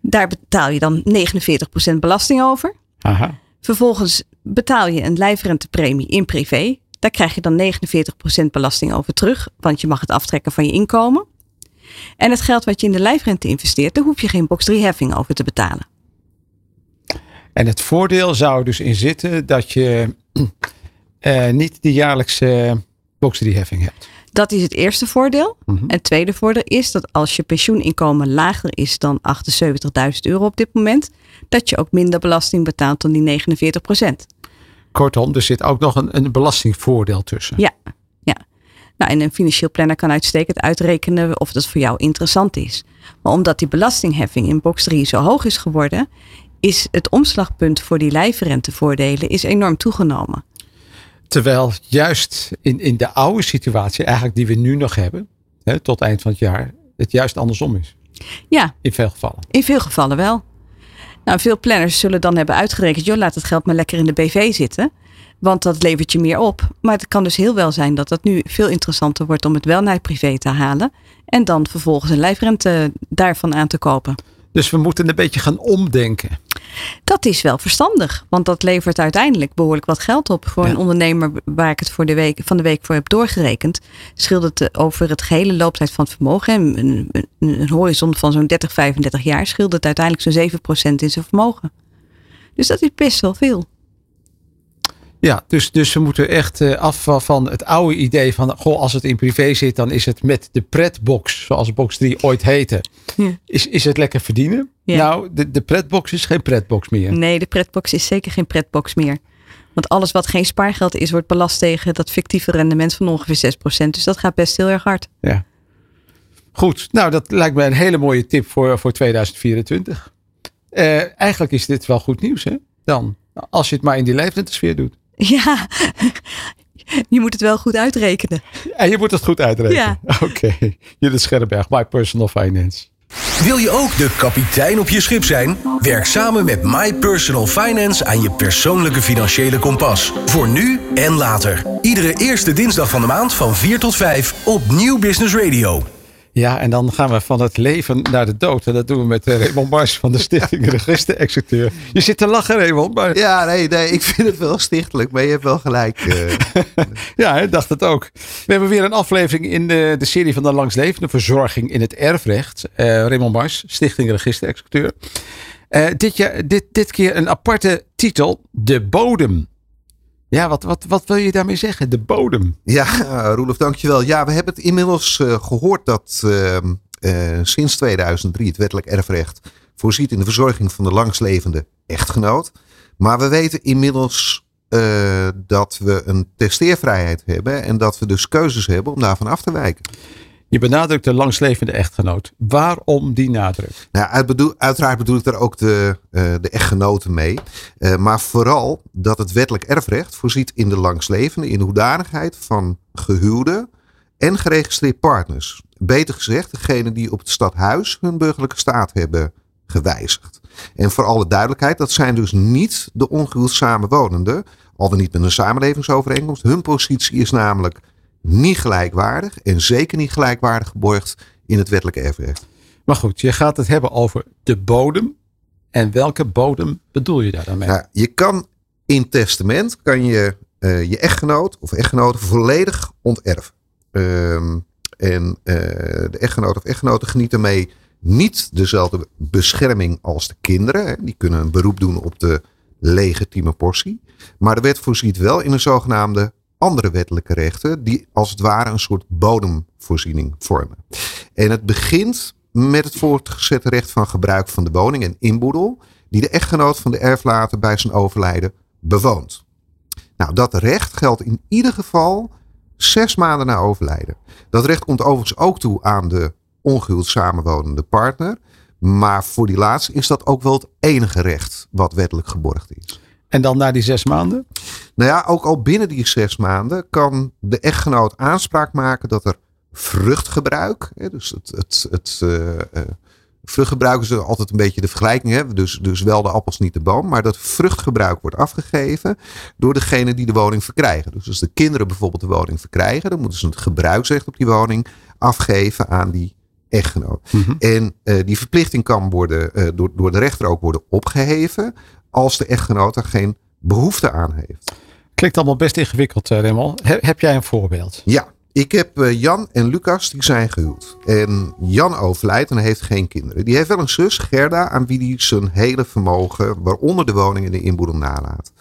Daar betaal je dan 49% belasting over. Aha. Vervolgens betaal je een lijfrentepremie in privé. Daar krijg je dan 49% belasting over terug, want je mag het aftrekken van je inkomen. En het geld wat je in de lijfrente investeert, daar hoef je geen box 3 heffing over te betalen. En het voordeel zou dus in zitten dat je eh, niet de jaarlijkse box 3 heffing hebt. Dat is het eerste voordeel. Mhm. En het tweede voordeel is dat als je pensioeninkomen lager is dan 78.000 euro op dit moment, dat je ook minder belasting betaalt dan die 49 procent. Kortom, er zit ook nog een, een belastingvoordeel tussen. Ja, ja. Nou, en een financieel planner kan uitstekend uitrekenen of dat voor jou interessant is. Maar omdat die belastingheffing in box 3 zo hoog is geworden, is het omslagpunt voor die lijfrentevoordelen is enorm toegenomen. Terwijl juist in, in de oude situatie, eigenlijk die we nu nog hebben, hè, tot eind van het jaar, het juist andersom is. Ja, In veel gevallen. in veel gevallen wel. Nou, veel planners zullen dan hebben uitgerekend, joh, laat het geld maar lekker in de BV zitten. Want dat levert je meer op. Maar het kan dus heel wel zijn dat het nu veel interessanter wordt om het wel naar het privé te halen. En dan vervolgens een lijfrente daarvan aan te kopen. Dus we moeten een beetje gaan omdenken. Dat is wel verstandig, want dat levert uiteindelijk behoorlijk wat geld op. Voor Ja. een ondernemer waar ik het voor de week, van de week voor heb doorgerekend, scheelt het eh, over het gehele looptijd van het vermogen, een, een, horizon van zo'n 30, 35 jaar, scheelt het uiteindelijk zo'n 7% in zijn vermogen. Dus dat is best wel veel. Ja, dus, dus we moeten echt eh, af van- van het oude idee van, goh, als het in privé zit, dan is het met de pretbox, zoals box 3 ooit heette, Ja. is, is het lekker verdienen. Nou, de, de pretbox is geen pretbox meer. Nee, de pretbox is zeker geen pretbox meer. Want alles wat geen spaargeld is, wordt belast tegen dat fictieve rendement van ongeveer 6%. Dus dat gaat best heel erg hard. Ja. Goed, nou dat lijkt me een hele mooie tip voor, voor 2024. Eh, eigenlijk is dit wel goed nieuws, hè? Dan, als je het maar in die lijfrentesfeer doet. Ja, je moet het wel goed uitrekenen. En je moet het goed uitrekenen. Ja. Oké, Judith Scherrenberg, My Personal Finance. Wil je ook de kapitein op je schip zijn? Werk samen met My Personal Finance aan je persoonlijke financiële kompas. Voor nu en later. Iedere eerste dinsdag van de maand van 4 tot 5 op Nieuw Business Radio. Ja, en dan gaan we van het leven naar de dood. En dat doen we met eh, Raymond Mars van de Stichting Register-Executeur. Je zit te lachen, Raymond. Maar ja, Ja, nee, nee, ik vind het wel stichtelijk, maar je hebt wel gelijk. eh. ik dacht het ook. We hebben weer een aflevering in de, de serie van de langslevende verzorging in het erfrecht. Eh, Raymond Mars, Stichting Register-Executeur. Dit, jaar, dit, dit keer een aparte titel, De Bodem. Ja, wat, wat, wat wil je daarmee zeggen? De bodem. Ja, uh, Roelof, dankjewel. Ja, we hebben het inmiddels uh, gehoord dat uh, uh, sinds 2003 het wettelijk erfrecht voorziet in de verzorging van de langslevende echtgenoot. Maar we weten inmiddels dat we een testeervrijheid hebben en dat we dus keuzes hebben om daarvan af te wijken. Je benadrukt de langslevende echtgenoot. Waarom die nadruk? Nou, uiteraard bedoel ik daar ook de, uh, de echtgenoten mee. Uh, maar vooral dat het wettelijk erfrecht voorziet in de langslevende in de hoedanigheid van gehuwde en geregistreerd partners. Beter gezegd, degene die op het stadhuis hun burgerlijke staat hebben gewijzigd. En voor alle duidelijkheid, dat zijn dus niet de ongehuwd samenwonenden, al dan niet met een samenlevingsovereenkomst. Hun positie is namelijk niet gelijkwaardig en zeker niet gelijkwaardig geborgd in het wettelijke erfrecht. Maar goed, je gaat het hebben over de bodem. En welke bodem bedoel je daar dan mee? Nou, je kan in testament kan je uh, je echtgenoot of echtgenote volledig onterven. Um, en uh, de echtgenoot of echtgenote geniet daarmee niet dezelfde bescherming als de kinderen. Hè. Die kunnen een beroep doen op de legitieme portie. Maar de wet voorziet wel in een zogenaamde andere wettelijke rechten die als het ware een soort bodemvoorziening vormen. En het begint met het voortgezette recht van gebruik van de woning en inboedel die de echtgenoot van de erflater bij zijn overlijden bewoont. Nou, dat recht geldt in ieder geval zes maanden na overlijden. Dat recht komt overigens ook toe aan de ongehuwd samenwonende partner. Maar voor die laatste is dat ook wel het enige recht wat wettelijk geborgd is. En dan na die zes maanden? Nou ja, ook al binnen die zes maanden kan de echtgenoot aanspraak maken dat er vruchtgebruik, hè, dus het, het, het uh, uh, vruchtgebruik is altijd een beetje de vergelijking, hè, dus, dus wel de appels niet de boom, maar dat vruchtgebruik wordt afgegeven door degene die de woning verkrijgen. Dus als de kinderen bijvoorbeeld de woning verkrijgen, dan moeten ze het gebruiksrecht op die woning afgeven aan die echtgenoot. Mm -hmm. En uh, die verplichting kan worden, door, door de rechter ook worden opgeheven als de echtgenoot er geen behoefte aan heeft. Klinkt allemaal best ingewikkeld, Raymond. He, heb jij een voorbeeld? Ja, Ik heb eh, Jan en Lucas, die zijn gehuwd. En Jan overlijdt en heeft geen kinderen. Die heeft wel een zus, Gerda, aan wie hij zijn hele vermogen, waaronder de woning en de inboedel, nalaat.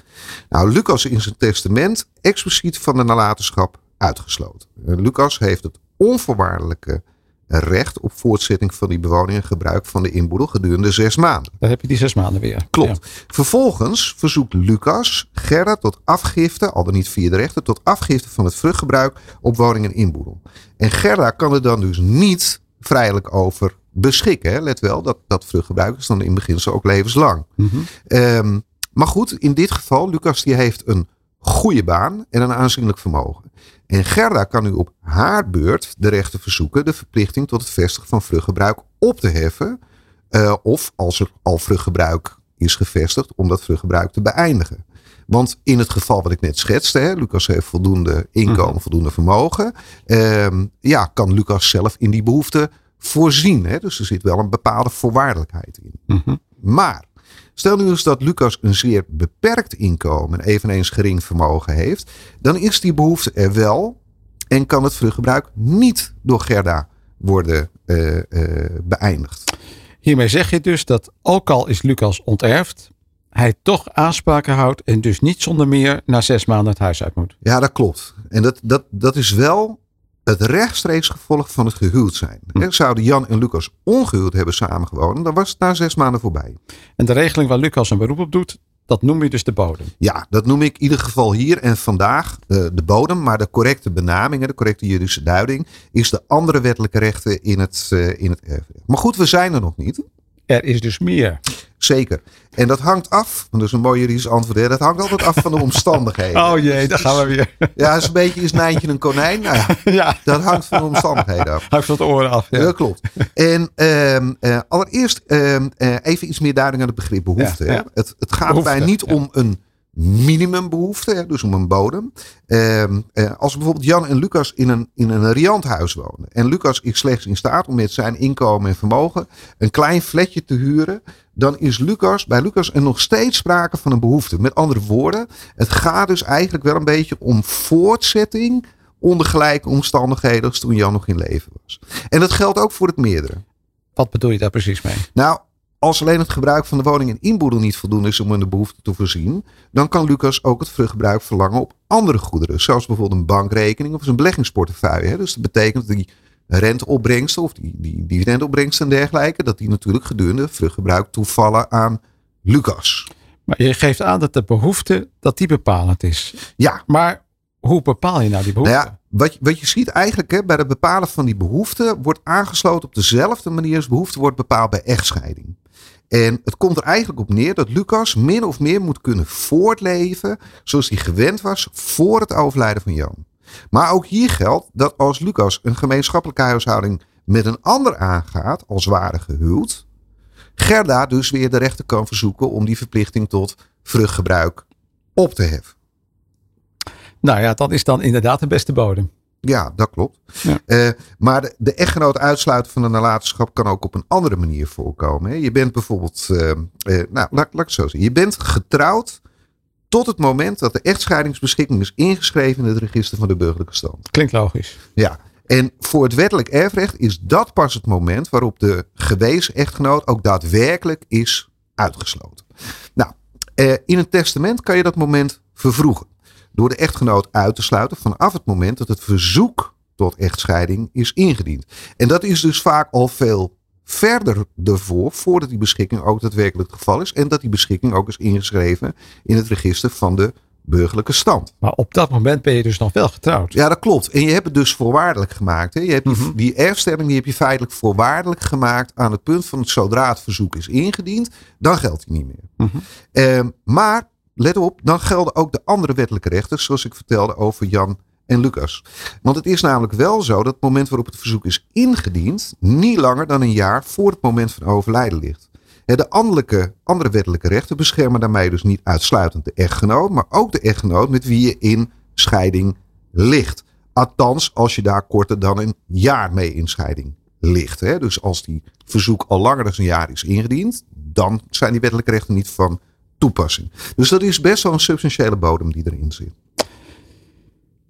Nou, Lucas is in zijn testament expliciet van de nalatenschap uitgesloten. En Lucas heeft het onvoorwaardelijke recht op voortzetting van die bewoning en gebruik van de inboedel gedurende zes maanden. Dan heb je die zes maanden weer. Klopt. Vervolgens verzoekt Lucas Gerda tot afgifte, al dan niet via de rechter, tot afgifte van het vruchtgebruik op woning en inboedel. En Gerda kan er dan dus niet vrijelijk over beschikken. Hè. Let wel, dat, dat vruchtgebruik is dan in beginsel ook levenslang. Mhm. Ehm, maar goed, in dit geval, Lucas die heeft een goede baan en een aanzienlijk vermogen. En Gerda kan nu op haar beurt de rechter verzoeken de verplichting tot het vestigen van vruchtgebruik op te heffen. eh, of als er al vruchtgebruik is gevestigd, om dat vruchtgebruik te beëindigen. Want in het geval wat ik net schetste, hè, Lucas heeft voldoende inkomen, Mhm. voldoende vermogen. ehm, ja, kan Lucas zelf in die behoefte voorzien. Hè? Dus er zit wel een bepaalde voorwaardelijkheid in. Mhm. Maar stel nu eens dat Lucas een zeer beperkt inkomen en eveneens gering vermogen heeft, dan is die behoefte er wel en kan het vruchtgebruik niet door Gerda worden eh, eh, beëindigd. Hiermee zeg je dus dat ook al is Lucas onterfd, hij toch aanspraken houdt en dus niet zonder meer na zes maanden het huis uit moet. Ja, dat klopt. En dat, dat, dat is wel het rechtstreeks gevolg van het gehuwd zijn. Hè, Zouden Jan en Lucas ongehuwd hebben samengewoond, dan was het na zes maanden voorbij. En de regeling waar Lucas een beroep op doet, dat noem je dus de bodem. Ja, dat noem ik in ieder geval hier en vandaag eh, de bodem. Maar de correcte benaming, de correcte juridische duiding, is de andere wettelijke rechten in het, eh, in het erfrecht. Maar goed, we zijn er nog niet. Er is dus meer. Zeker. En dat hangt af, want dat is een mooi juridisch antwoord, hè, dat hangt altijd af van de omstandigheden. Oh jee, daar gaan we weer. Ja, is een beetje is Nijntje een konijn. Nou ja, ja, dat hangt van de omstandigheden af. hou van het oren af. Ja, dat klopt. En ehm, eh, allereerst ehm, eh, even iets meer duiding aan het begrip behoefte. Ja, hè. ja. Het, het gaat Behoefte, bij niet om een minimumbehoefte, hè, dus om een bodem. Ehm, eh, als bijvoorbeeld Jan en Lucas in een, in een rianthuis wonen. En Lucas is slechts in staat om met zijn inkomen en vermogen een klein flatje te huren. Dan is Lucas, bij Lucas er nog steeds sprake van een behoefte. Met andere woorden, het gaat dus eigenlijk wel een beetje om voortzetting onder gelijke omstandigheden als toen Jan nog in leven was. En dat geldt ook voor het meerdere. Wat bedoel je daar precies mee? Nou, als alleen het gebruik van de woning en inboedel niet voldoende is om in de behoefte te voorzien, dan kan Lucas ook het vruchtgebruik verlangen op andere goederen, zoals bijvoorbeeld een bankrekening of zijn beleggingsportefeuille. Dus dat betekent dat die renteopbrengsten of die, die dividendopbrengsten en dergelijke, dat die natuurlijk gedurende vruchtgebruik toevallen aan Lucas. Maar je geeft aan dat de behoefte, dat die bepalend is. Ja, Maar hoe bepaal je nou die behoefte? Nou ja, wat, je- wat je ziet eigenlijk hè, bij het bepalen van die behoefte wordt aangesloten op dezelfde manier als behoefte wordt bepaald bij echtscheiding. En het komt er eigenlijk op neer dat Lucas min of meer moet kunnen voortleven zoals hij gewend was voor het overlijden van Jan. Maar ook hier geldt dat als Lucas een gemeenschappelijke huishouding met een ander aangaat als ware gehuwd, Gerda dus weer de rechter kan verzoeken om die verplichting tot vruchtgebruik op te heffen. Nou ja, dat is dan inderdaad de beste bodem. Ja, dat klopt. Ja. Eh, maar de, de echtgenoot uitsluiten van de nalatenschap kan ook op een andere manier voorkomen. Hè. Je bent bijvoorbeeld, eh, eh, nou, laat, laat ik het zo zeggen. Je bent getrouwd tot het moment dat de echtscheidingsbeschikking is ingeschreven in het register van de burgerlijke stand. Klinkt logisch. Ja. En voor het wettelijk erfrecht is dat pas het moment waarop de gewezen echtgenoot ook daadwerkelijk is uitgesloten. Nou, in een testament kan je dat moment vervroegen. Door de echtgenoot uit te sluiten vanaf het moment dat het verzoek tot echtscheiding is ingediend. En dat is dus vaak al veel verder ervoor, voordat die beschikking ook daadwerkelijk het geval is. En dat die beschikking ook is ingeschreven in het register van de burgerlijke stand. Maar op dat moment ben je dus nog wel getrouwd. Ja, dat klopt. En je hebt het dus voorwaardelijk gemaakt. Hè? Je hebt die, Mhm. die erfstelling die heb je feitelijk voorwaardelijk gemaakt aan het punt van het zodra het verzoek is ingediend, dan geldt die niet meer. Mhm. Ehm, maar let op, dan gelden ook de andere wettelijke rechten, zoals ik vertelde over Jan en Lucas. Want het is namelijk wel zo dat het moment waarop het verzoek is ingediend, niet langer dan een jaar voor het moment van overlijden ligt. De andere, andere wettelijke rechten beschermen daarmee dus niet uitsluitend de echtgenoot, maar ook de echtgenoot met wie je in scheiding ligt. Althans, als je daar korter dan een jaar mee in scheiding ligt. Dus als die verzoek al langer dan een jaar is ingediend, dan zijn die wettelijke rechten niet van toepassing. Dus dat is best wel een substantiële bodem die erin zit.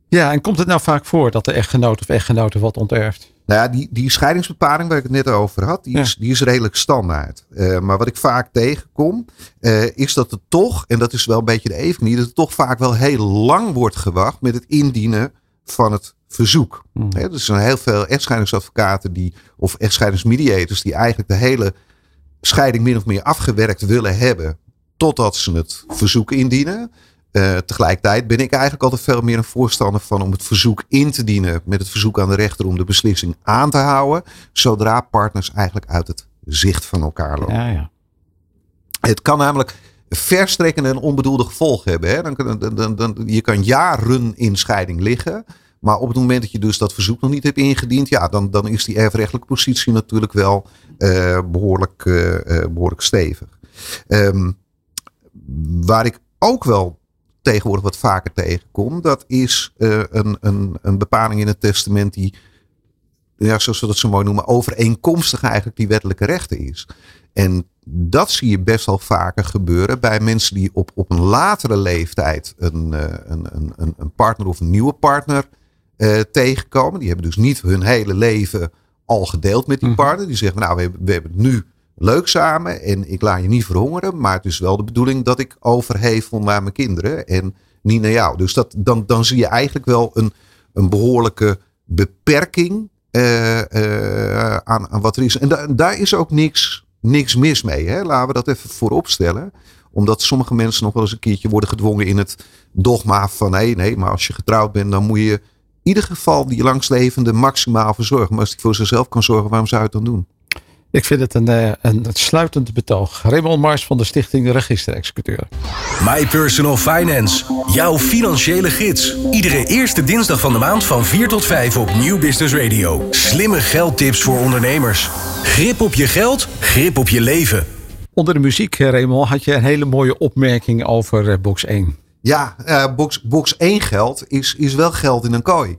Ja, en komt het nou vaak voor dat de echtgenoot of echtgenote wat onterft? Nou ja, die, die scheidingsbepaling waar ik het net over had, die, is, die is redelijk standaard. Uh, maar wat ik vaak tegenkom, uh, is dat het toch, en dat is wel een beetje de evenknie, dat het toch vaak wel heel lang wordt gewacht met het indienen van het verzoek. Hmm. He, er zijn heel veel echtscheidingsadvocaten die, of echtscheidingsmediators die eigenlijk de hele scheiding min of meer afgewerkt willen hebben totdat ze het verzoek indienen. Uh, tegelijkertijd ben ik eigenlijk altijd veel meer een voorstander van om het verzoek in te dienen met het verzoek aan de rechter om de beslissing aan te houden, zodra partners eigenlijk uit het zicht van elkaar lopen. Ja, ja. Het kan namelijk verstrekkende en onbedoelde gevolgen hebben. Hè? Dan, dan, dan, dan, je kan jaren in scheiding liggen. Maar op het moment dat je dus dat verzoek nog niet hebt ingediend, ja, dan, dan is die erfrechtelijke positie natuurlijk wel uh, behoorlijk, uh, behoorlijk stevig. Um, waar ik ook wel tegenwoordig wat vaker tegenkom, dat is uh, een, een, een bepaling in het testament die, ja, zoals we dat zo mooi noemen, overeenkomstig eigenlijk die wettelijke rechten is. En dat zie je best wel vaker gebeuren bij mensen die op, op een latere leeftijd een, een, een, een partner of een nieuwe partner uh, tegenkomen. Die hebben dus niet hun hele leven al gedeeld met die mhm. partner. Die zeggen, nou, we hebben, we hebben het nu leuk samen en ik laat je niet verhongeren. Maar het is wel de bedoeling dat ik overhevel naar mijn kinderen en niet naar jou. Dus dat, dan, dan zie je eigenlijk wel een, een behoorlijke beperking uh, aan, aan wat er is. En da daar is ook niks, niks mis mee. Hè? Laten we dat even voorop stellen omdat sommige mensen nog wel eens een keertje worden gedwongen in het dogma van nee, nee, maar als je getrouwd bent, dan moet je ieder geval die langslevende maximaal verzorgen. Maar als hij voor zichzelf kan zorgen, waarom zou je het dan doen? Ik vind het een, uh, een sluitend betoog. Raymond Mars van de Stichting Register-Executeur. My Personal Finance. Jouw financiële gids. Iedere eerste dinsdag van de maand van 4 tot 5 op Nieuw Business Radio. Slimme geldtips voor ondernemers. Grip op je geld, grip op je leven. Onder de muziek, eh, Raymond, had je een hele mooie opmerking over uh, box 1. Ja, uh, box, box 1 geld is, is wel geld in een kooi.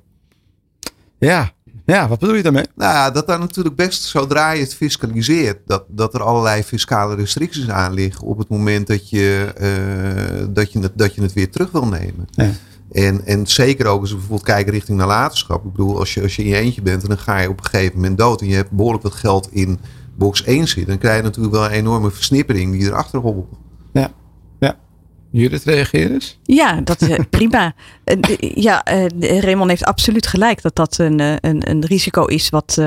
Ja, ja, wat bedoel je daarmee? Nou ja, dat daar natuurlijk best, zodra je het fiscaliseert, dat, dat er allerlei fiscale restricties aan liggen op het moment dat je, uh, dat je, het, dat je het weer terug wil nemen. Ja. En, en zeker ook als we bijvoorbeeld kijken richting nalatenschap. Ik bedoel, als je, als je in je eentje bent en dan ga je op een gegeven moment dood en je hebt behoorlijk wat geld in box 1 zitten, dan krijg je natuurlijk wel een enorme versnippering die erachter hobbelt. Judith, reageer eens. Ja, dat is prima. Eh, ja, uh, Raymond heeft absoluut gelijk dat dat een, eh, een, een risico is wat,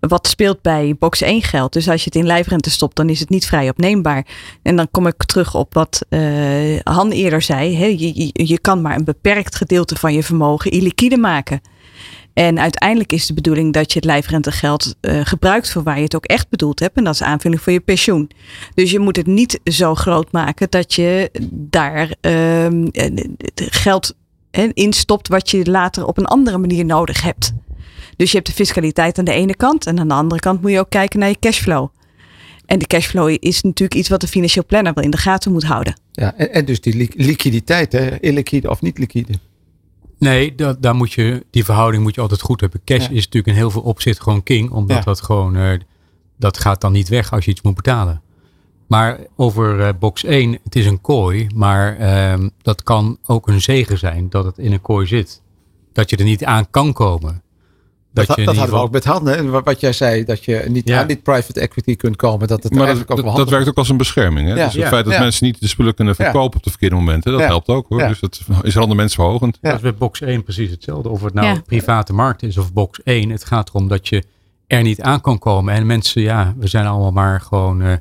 wat speelt bij box 1 geld. Dus als je het in lijfrente stopt, dan is het niet vrij opneembaar. En dan kom ik terug op wat uh, Han eerder zei. Je, je, je kan maar een beperkt gedeelte van je vermogen illiquide maken. En uiteindelijk is de bedoeling dat je het lijfrentegeld uh, gebruikt voor waar je het ook echt bedoeld hebt. En dat is aanvulling voor je pensioen. Dus je moet het niet zo groot maken dat je daar uh, geld in stopt wat je later op een andere manier nodig hebt. Dus je hebt de fiscaliteit aan de ene kant. En aan de andere kant moet je ook kijken naar je cashflow. En de cashflow is natuurlijk iets wat de financieel planner wel in de gaten moet houden. Ja, en, en dus die liquiditeit, hè? illiquide of niet liquide. Nee, dat, daar moet je, die verhouding moet je altijd goed hebben. Cash is natuurlijk in heel veel opzichten gewoon king. Omdat dat gewoon, uh, dat gaat dan niet weg als je iets moet betalen. Maar over uh, box 1, het is een kooi. Maar uh, dat kan ook een zegen zijn dat het in een kooi zit. Dat je er niet aan kan komen. Dat, dat, dat hadden we ook met handen. Wat jij zei, dat je niet aan dit private equity kunt komen. Dat het maar dat, ook dat werkt ook als een bescherming. Hè? Dus het feit dat mensen niet de spullen kunnen verkopen op de verkeerde momenten. Dat helpt ook hoor. Dus dat is rendement Dat is bij box 1 precies hetzelfde. Of het nou private markt is of box 1. Het gaat erom dat je er niet aan kan komen. En mensen, ja, we zijn allemaal maar gewoon uh,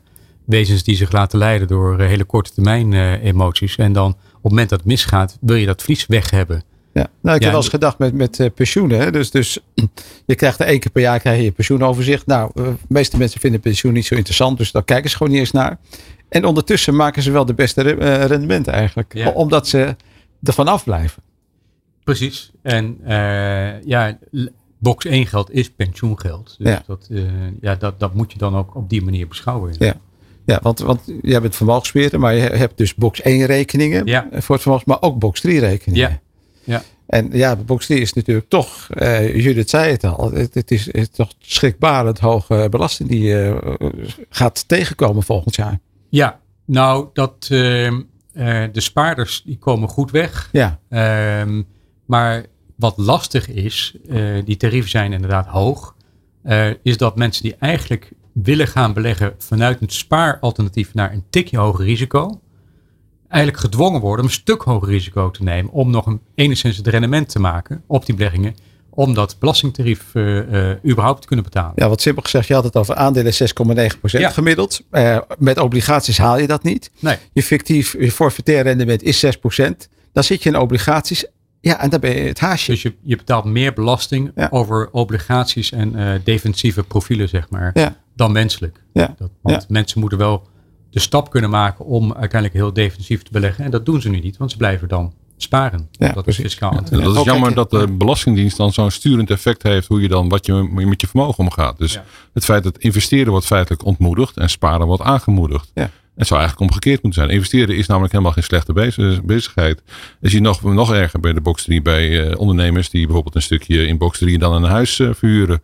wezens die zich laten leiden door uh, hele korte termijn uh, emoties. En dan op het moment dat het misgaat, wil je dat vlies weg hebben. Ja, nou, ik heb wel eens gedacht met, met uh, pensioenen. Hè? Dus, dus je krijgt er één keer per jaar krijg je, je pensioenoverzicht. Nou, uh, de meeste mensen vinden pensioen niet zo interessant, dus daar kijken ze gewoon niet eens naar. En ondertussen maken ze wel de beste re uh, rendementen eigenlijk, ja. omdat ze ervan afblijven. Precies. En ja, box 1 geld is pensioengeld. Dus ja. Dat, ja, dat, dat moet je dan ook op die manier beschouwen. Ja. Ja, want, want jij bent vermogensbeheerder, maar je hebt dus box 1 rekeningen ja. voor het vermogens, maar ook box 3 rekeningen. Ja. Ja. En ja, de box is natuurlijk toch, uh, Judith zei het al, het, het, is, het toch schrikbarend hoge belasting die uh, gaat tegenkomen volgend jaar. Ja, nou, dat, uh, de spaarders die komen goed weg. Ja. Ehm, maar wat lastig is, die tarieven zijn inderdaad hoog, is dat mensen die eigenlijk willen gaan beleggen vanuit een spaaralternatief naar een tikje hoger risico, eigenlijk gedwongen worden om een stuk hoger risico te nemen om nog een enigszins het rendement te maken op die beleggingen om dat belastingtarief uh, uh, überhaupt te kunnen betalen. Ja, wat simpel gezegd, je had het over aandelen 6,9% ja. gemiddeld. Uh, met obligaties haal je dat niet. Nee. Je fictief, je forfaitair rendement is 6%. Dan zit je in obligaties. Ja, en dan ben je het haasje. Dus je, je betaalt meer belasting ja. over obligaties en defensieve profielen, zeg maar, ja. dan menselijk. Ja. Dat, want mensen moeten wel de stap kunnen maken om uiteindelijk heel defensief te beleggen. En dat doen ze nu niet, want ze blijven dan sparen. Ja, dat is fiscaal. Ja, dat is jammer dat de Belastingdienst dan zo'n sturend effect heeft hoe je dan wat je met je vermogen omgaat. Dus ja. het feit dat investeren wordt feitelijk ontmoedigd en sparen wordt aangemoedigd. Ja. Het zou eigenlijk omgekeerd moeten zijn. Investeren is namelijk helemaal geen slechte bezigheid. Je ziet nog, nog erger bij de box 3 bij uh, ondernemers die bijvoorbeeld een stukje in box 3 dan een huis uh, verhuren.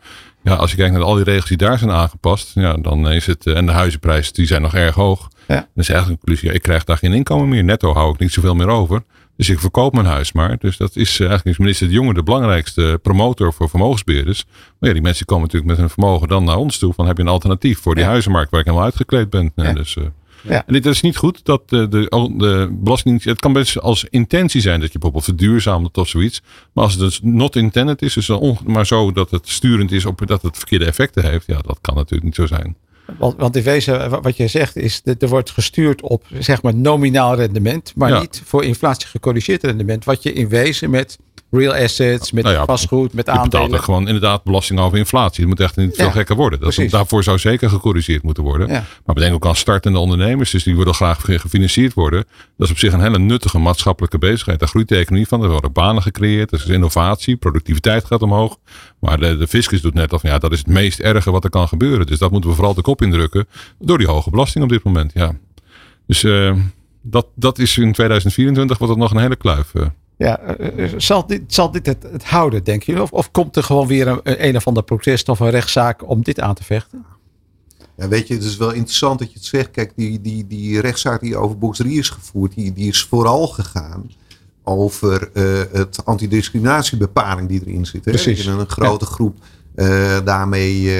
Ja, als je kijkt naar al die regels die daar zijn aangepast, ja, dan is het, en de huizenprijzen die zijn nog erg hoog. Ja. Dan is eigenlijk een conclusie, ja, ik krijg daar geen inkomen meer. Netto hou ik niet zoveel meer over. Dus ik verkoop mijn huis maar. Dus dat is eigenlijk is minister De Jonge de belangrijkste promotor voor vermogensbeheerders. Maar ja, die mensen komen natuurlijk met hun vermogen dan naar ons toe. Van heb je een alternatief voor die ja. huizenmarkt waar ik helemaal uitgekleed ben. Ja. Dus, uh, ja. En dit is niet goed dat de, de, de belasting. Het kan best als intentie zijn dat je bijvoorbeeld verduurzaamt of zoiets. Maar als het dus not intended is, dus maar zo dat het sturend is op dat het verkeerde effecten heeft. Ja, dat kan natuurlijk niet zo zijn. Want, want in wezen, wat je zegt, is dat er wordt gestuurd op zeg maar nominaal rendement, maar Ja. niet voor inflatie gecorrigeerd rendement. Wat je in wezen met real assets, met Nou ja, vastgoed, met Je betaalt aandelen. er gewoon inderdaad belasting over inflatie. Het moet echt niet veel Ja, gekker worden. Dat, daarvoor zou zeker gecorrigeerd moeten worden. Ja. Maar bedenk ook aan startende ondernemers. Dus die willen graag ge- gefinancierd worden. Dat is op zich een hele nuttige maatschappelijke bezigheid. Daar groeit de economie van. Er worden banen gecreëerd. Er is innovatie. Productiviteit gaat omhoog. Maar de, de fiscus doet net of ja, dat is het meest erge wat er kan gebeuren. Dus dat moeten we vooral de kop indrukken. Door die hoge belasting op dit moment. Ja. Dus eh, dat, dat is in 2024 wordt het nog een hele kluif. eh. Ja, eh, eh, zal dit, zal dit het, het houden, denk je? Of, of komt er gewoon weer een, een of ander protest of een rechtszaak om dit aan te vechten? Ja, weet je, het is wel interessant dat je het zegt. Kijk, die, die, die rechtszaak die over box 3 is gevoerd, die, die is vooral gegaan over eh, het antidiscriminatiebepaling die erin zit. Hè? Precies. Dat je een grote groep daarmee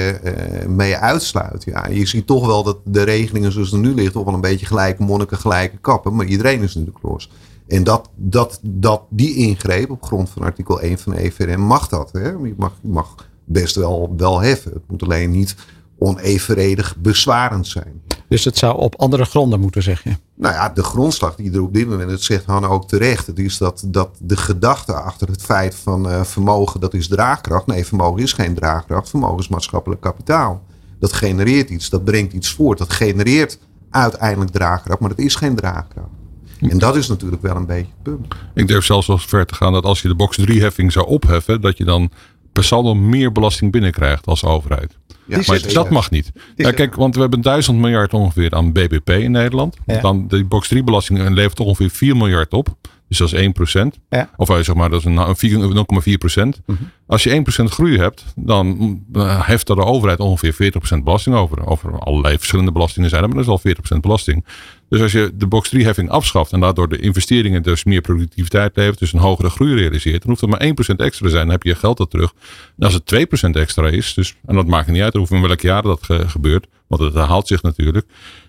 mee uitsluit. Ja, je ziet toch wel dat de regelingen zoals het nu ligt, toch wel een beetje gelijke monniken, gelijke kappen. Maar iedereen is natuurlijk los. En dat, dat, dat die ingreep op grond van artikel 1 van de EVRM mag dat. Hè? Je, mag, je mag best wel, wel heffen. Het moet alleen niet onevenredig bezwarend zijn. Dus het zou op andere gronden moeten, zeg je. Nou ja, de grondslag die er op dit moment, dat zegt Han ook terecht, het is dat, dat de gedachte achter het feit van eh, vermogen, dat is draagkracht. Nee, vermogen is geen draagkracht, vermogen is maatschappelijk kapitaal. Dat genereert iets, dat brengt iets voort, dat genereert uiteindelijk draagkracht, maar dat is geen draagkracht. En dat is natuurlijk wel een beetje het punt. Ik durf zelfs wel ver te gaan dat als je de box 3 heffing zou opheffen, dat je dan per saldo meer belasting binnenkrijgt als overheid. Ja, Die Maar dat mag niet. Ja, kijk, want we hebben 1000 miljard ongeveer aan BBP in Nederland. Ja. Dan de box 3 belasting levert ongeveer 4 miljard op. Dus dat is 1 procent. Ja. Of eh, zeg maar, dat is een- een vier- 0,4 procent. Mhm. Als je 1 procent groei hebt, dan eh, heft er de overheid ongeveer 40 procent belasting over. Over allerlei verschillende belastingen zijn er, maar dat is al 40 procent belasting. Dus als je de box 3 heffing afschaft en daardoor de investeringen dus meer productiviteit levert, dus een hogere groei realiseert, dan hoeft het maar 1 procent extra te zijn. Dan heb je je geld dat terug. En als het 2 procent extra is, dus, en dat maakt niet uit hoeveel in welk jaar dat ge- gebeurt, want het herhaalt zich natuurlijk.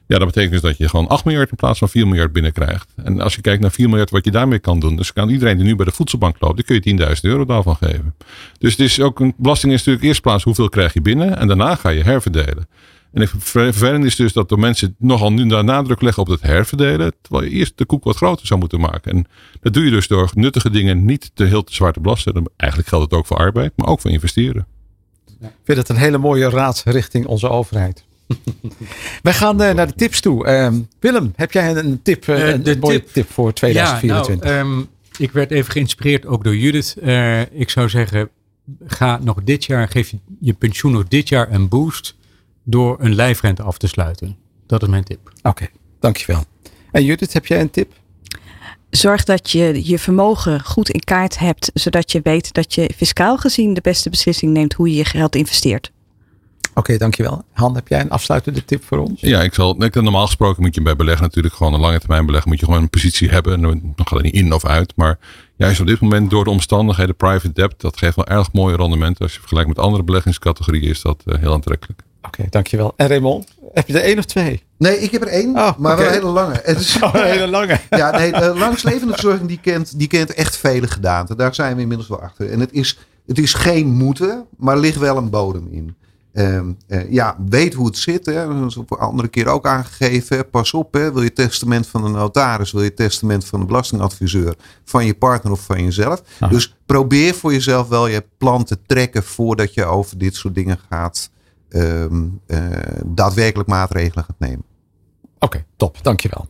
Ja, dat betekent dus dat je gewoon 8 miljard in plaats van 4 miljard binnenkrijgt. En als je kijkt naar 4 miljard wat je daarmee kan doen, dus kan iedereen die nu bij de voedselbank loopt, die kun je 10.000 euro daarvan geven. Dus het is ook een belasting is natuurlijk eerst plaats hoeveel krijg je binnen en daarna ga je herverdelen. En het ver- vervelend is dus dat de mensen nogal nu daar nadruk leggen op het herverdelen, terwijl je eerst de koek wat groter zou moeten maken. En dat doe je dus door nuttige dingen niet te heel te zwaar te belasten. Eigenlijk geldt het ook voor arbeid, maar ook voor investeren. Ik vind het een hele mooie raad richting onze overheid. Wij gaan eh, naar de tips toe. Ehm, Willem, heb jij een tip, eh, Eh, een, mooie tip- tip voor 2024? Ja, nou, ehm, ik werd even geïnspireerd ook door Judith. Eh, ik zou zeggen, ga nog dit jaar, geef je, je pensioen nog dit jaar een boost door een lijfrente af te sluiten. Dat is mijn tip. Oké, dankjewel. En Judith, heb jij een tip? Zorg dat je je vermogen goed in kaart hebt, zodat je weet dat je fiscaal gezien de beste beslissing neemt hoe je je geld investeert. Oké, dankjewel. Han, heb jij een afsluitende tip voor ons? Ja, ik zal. ik- Normaal gesproken moet je bij beleggen natuurlijk gewoon een lange termijn beleggen. Moet je gewoon een positie hebben. En dan gaat het niet in of uit. Maar juist op dit moment door de omstandigheden private debt, dat geeft wel erg mooie rendementen. Als je vergelijkt met andere beleggingscategorieën is dat heel aantrekkelijk. Oké, dankjewel. En Raymond, heb je er één of twee? Nee, ik heb er één, Oh, maar wel een hele lange. Het is, Oh, een hele lange. ja, nee, de langslevende verzorging die kent, die kent echt vele gedaanten. Daar zijn we inmiddels wel achter. En het is, het is geen moeten, maar er ligt wel een bodem in. Ehm, eh, ja, weet hoe het zit. Hè. Dat is op een andere keer ook aangegeven. hè. Pas op, hè. wil je testament van een notaris, wil je testament van een belastingadviseur, van je partner of van jezelf. Ah. Dus probeer voor jezelf wel je plan te trekken voordat je over dit soort dingen gaat ehm, eh, daadwerkelijk maatregelen gaat nemen. Oké, top. Dankjewel.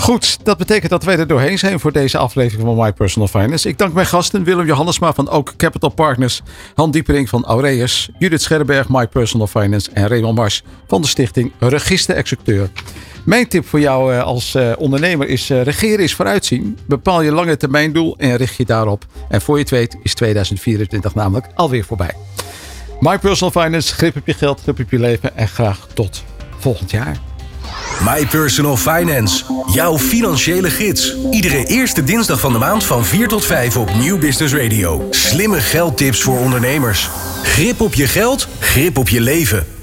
Goed, dat betekent dat wij er doorheen zijn voor deze aflevering van My Personal Finance. Ik dank mijn gasten Willem Johannesma van Oak Capital Partners, Han Diepering van Aureus, Judith Scherberg, My Personal Finance en Raymond Mars van de stichting Register-Executeur. Mijn tip voor jou eh, als eh, ondernemer is eh, regeren is vooruitzien. Bepaal je lange termijn doel en richt je daarop. En voor je het weet is 2024 namelijk alweer voorbij. My Personal Finance, grip op je geld, grip op je leven en graag tot volgend jaar. My Personal Finance. Jouw financiële gids. Iedere eerste dinsdag van de maand van 4 tot 5 op Nieuw Business Radio. Slimme geldtips voor ondernemers. Grip op je geld, grip op je leven.